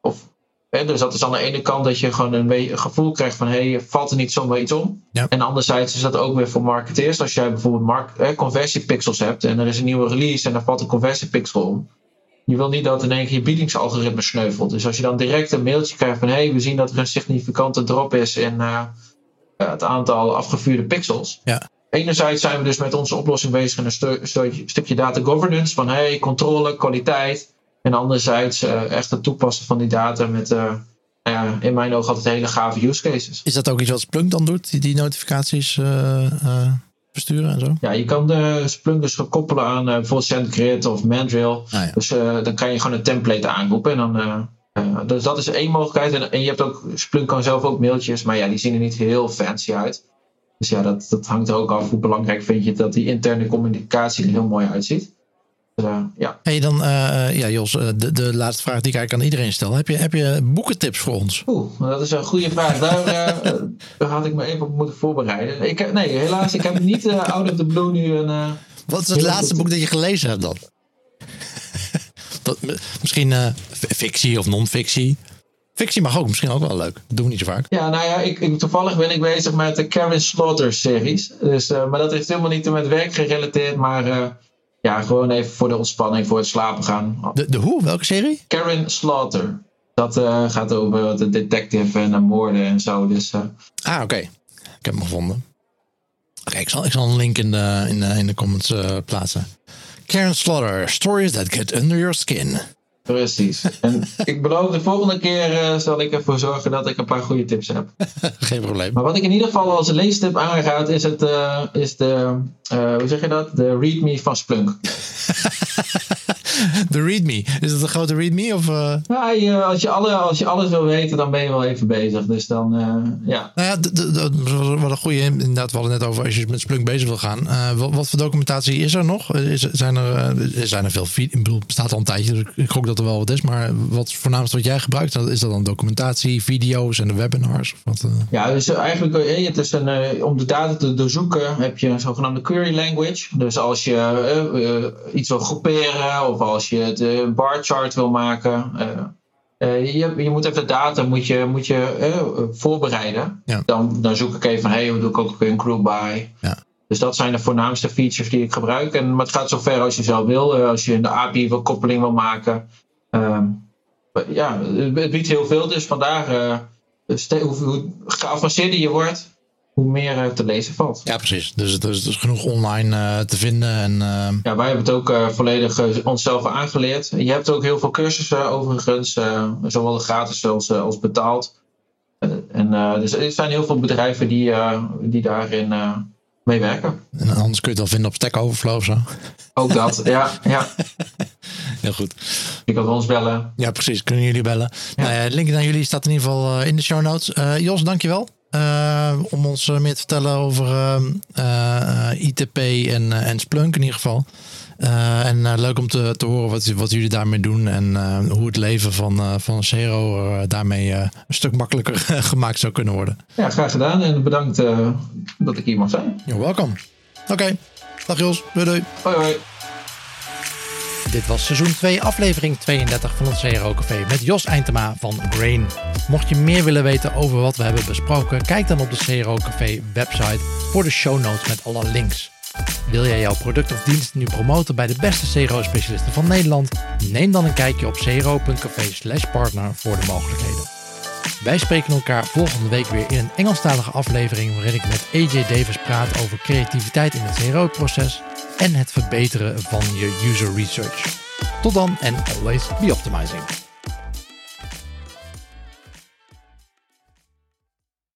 B: Of, dus dat is aan de ene kant dat je gewoon een, gevoel krijgt van hé, hey, valt er niet zomaar iets om. Ja. En anderzijds is dat ook weer voor marketeers. Als jij bijvoorbeeld mark, eh, conversiepixels hebt en er is een nieuwe release en er valt een conversiepixel om. Je wil niet dat in één keer je biedingsalgoritme sneuvelt. Dus als je dan direct een mailtje krijgt van hé, hey, we zien dat er een significante drop is in uh, het aantal afgevuurde pixels. Ja. Enerzijds zijn we dus met onze oplossing bezig in een stukje data governance van hey, controle, kwaliteit. En anderzijds uh, echt het toepassen van die data met uh, in mijn ogen altijd hele gave use cases.
A: Is dat ook iets wat Splunk dan doet, die, die notificaties versturen en zo?
B: Ja, je kan de Splunk dus koppelen aan bijvoorbeeld SendGrid of Mandrill. Ah, ja. Dus dan kan je gewoon een template aanroepen en dan uh, dus dat is één mogelijkheid. En, en, je hebt ook, Splunk kan zelf ook mailtjes, maar ja, die zien er niet heel fancy uit. Dus ja, dat, dat hangt er ook af hoe belangrijk vind je dat die interne communicatie er heel mooi uitziet. Uh, ja.
A: Hey, dan, uh, ja, Jos, de, de laatste vraag die ik eigenlijk aan iedereen stel. Heb je, heb je boekentips voor ons?
B: Oeh, dat is een goede vraag. Daar, daar had ik me even op moeten voorbereiden. Ik, nee, helaas, ik heb niet out of the blue nu een.
A: Wat is het laatste boek dat je gelezen hebt dan? misschien uh, fictie of non-fictie. Fictie mag ook, misschien ook wel leuk. Dat doen we niet zo vaak.
B: Ja, nou ja, ik, ik toevallig ben ik bezig met de Karen Slaughter series. Dus, uh, maar dat heeft helemaal niet met werk gerelateerd, maar uh, ja, gewoon even voor de ontspanning, voor het slapen gaan.
A: De, de hoe? Welke serie?
B: Karen Slaughter. Dat uh, gaat over de detective en de moorden en zo. Dus,
A: ah, oké. Okay. Ik heb hem gevonden. Oké, ik, zal, ik zal een link in de, in de, in de comments plaatsen. Karen Slaughter, stories that get under your skin.
B: Precies. En ik beloof de volgende keer uh, zal ik ervoor zorgen dat ik een paar goede tips heb.
A: Geen probleem.
B: Maar wat ik in ieder geval als leestip aanraad is, het, uh, is de, uh, hoe zeg je dat? De README van Splunk.
A: de README. Is dat een grote README? Of, uh...
B: ja, als, je alle, als je alles wil weten, dan ben je wel even bezig. Dus dan, uh, ja.
A: Nou ja, dat wat een goede. Inderdaad, we hadden net over als je met Splunk bezig wil gaan. Uh, wat, wat, voor documentatie is er nog? Is, zijn, er, zijn er veel? Ik bedoel, bestaat al een tijdje. Dus ik gok dat er wel wat is. Maar wat voornaamste wat jij gebruikt, is dat dan documentatie, video's en de webinars? Of wat,
B: Ja, dus eigenlijk het is een, om de data te doorzoeken heb je een zogenaamde query language. Dus als je iets wil groeperen of als je een eh, bar chart wil maken. Uh, je, je, moet even de data moet je, moet je voorbereiden. Dan, dan zoek ik even van, hey, hoe doe ik ook een group by? Ja. Dus dat zijn de voornaamste features die ik gebruik. En, maar het gaat zover als je zelf wil. als je in de API wil koppeling wil maken. Ehm, ja, het biedt heel veel. Dus vandaar, hoe, hoe geavanceerder je wordt, hoe meer uh, te lezen valt.
A: Ja, precies. Dus het is, genoeg online uh, te vinden. En, uh...
B: Ja, wij hebben het ook volledig onszelf aangeleerd. Je hebt ook heel veel cursussen overigens, zowel gratis als, als betaald. en dus er zijn heel veel bedrijven die, die daarin mee werken.
A: En anders kun je het wel vinden op Stack Overflow of zo.
B: Ook dat, ja. ja.
A: Heel goed.
B: Je kan ons bellen.
A: Ja, precies. Kunnen jullie bellen.
B: Ja.
A: Nou link naar jullie staat in ieder geval eh, in de show notes. Eh, Jos, dankjewel. Eh om ons eh, meer te vertellen over ehm, eh, ITP en, en Splunk in ieder geval. En leuk om te, te horen wat, wat jullie daarmee doen en hoe het leven van, van Zero daarmee een stuk makkelijker gemaakt zou kunnen worden.
B: Ja, graag gedaan en bedankt dat ik hier mag zijn.
A: You're welcome. Oké, dag Jos. Doei doei.
B: Hoi hoi.
A: Dit was seizoen 2, aflevering 32 van het CRO Café met Jos Eintema van Brain. Mocht je meer willen weten over wat we hebben besproken, kijk dan op de CRO Café website voor de show notes met alle links. Wil jij jouw product of dienst nu promoten bij de beste CRO-specialisten van Nederland? Neem dan een kijkje op cro.café partner voor de mogelijkheden. Wij spreken elkaar volgende week weer in een Engelstalige aflevering waarin ik met AJ Davis praat over creativiteit in het CRO-proces en het verbeteren van je user research. Tot dan en always be optimizing.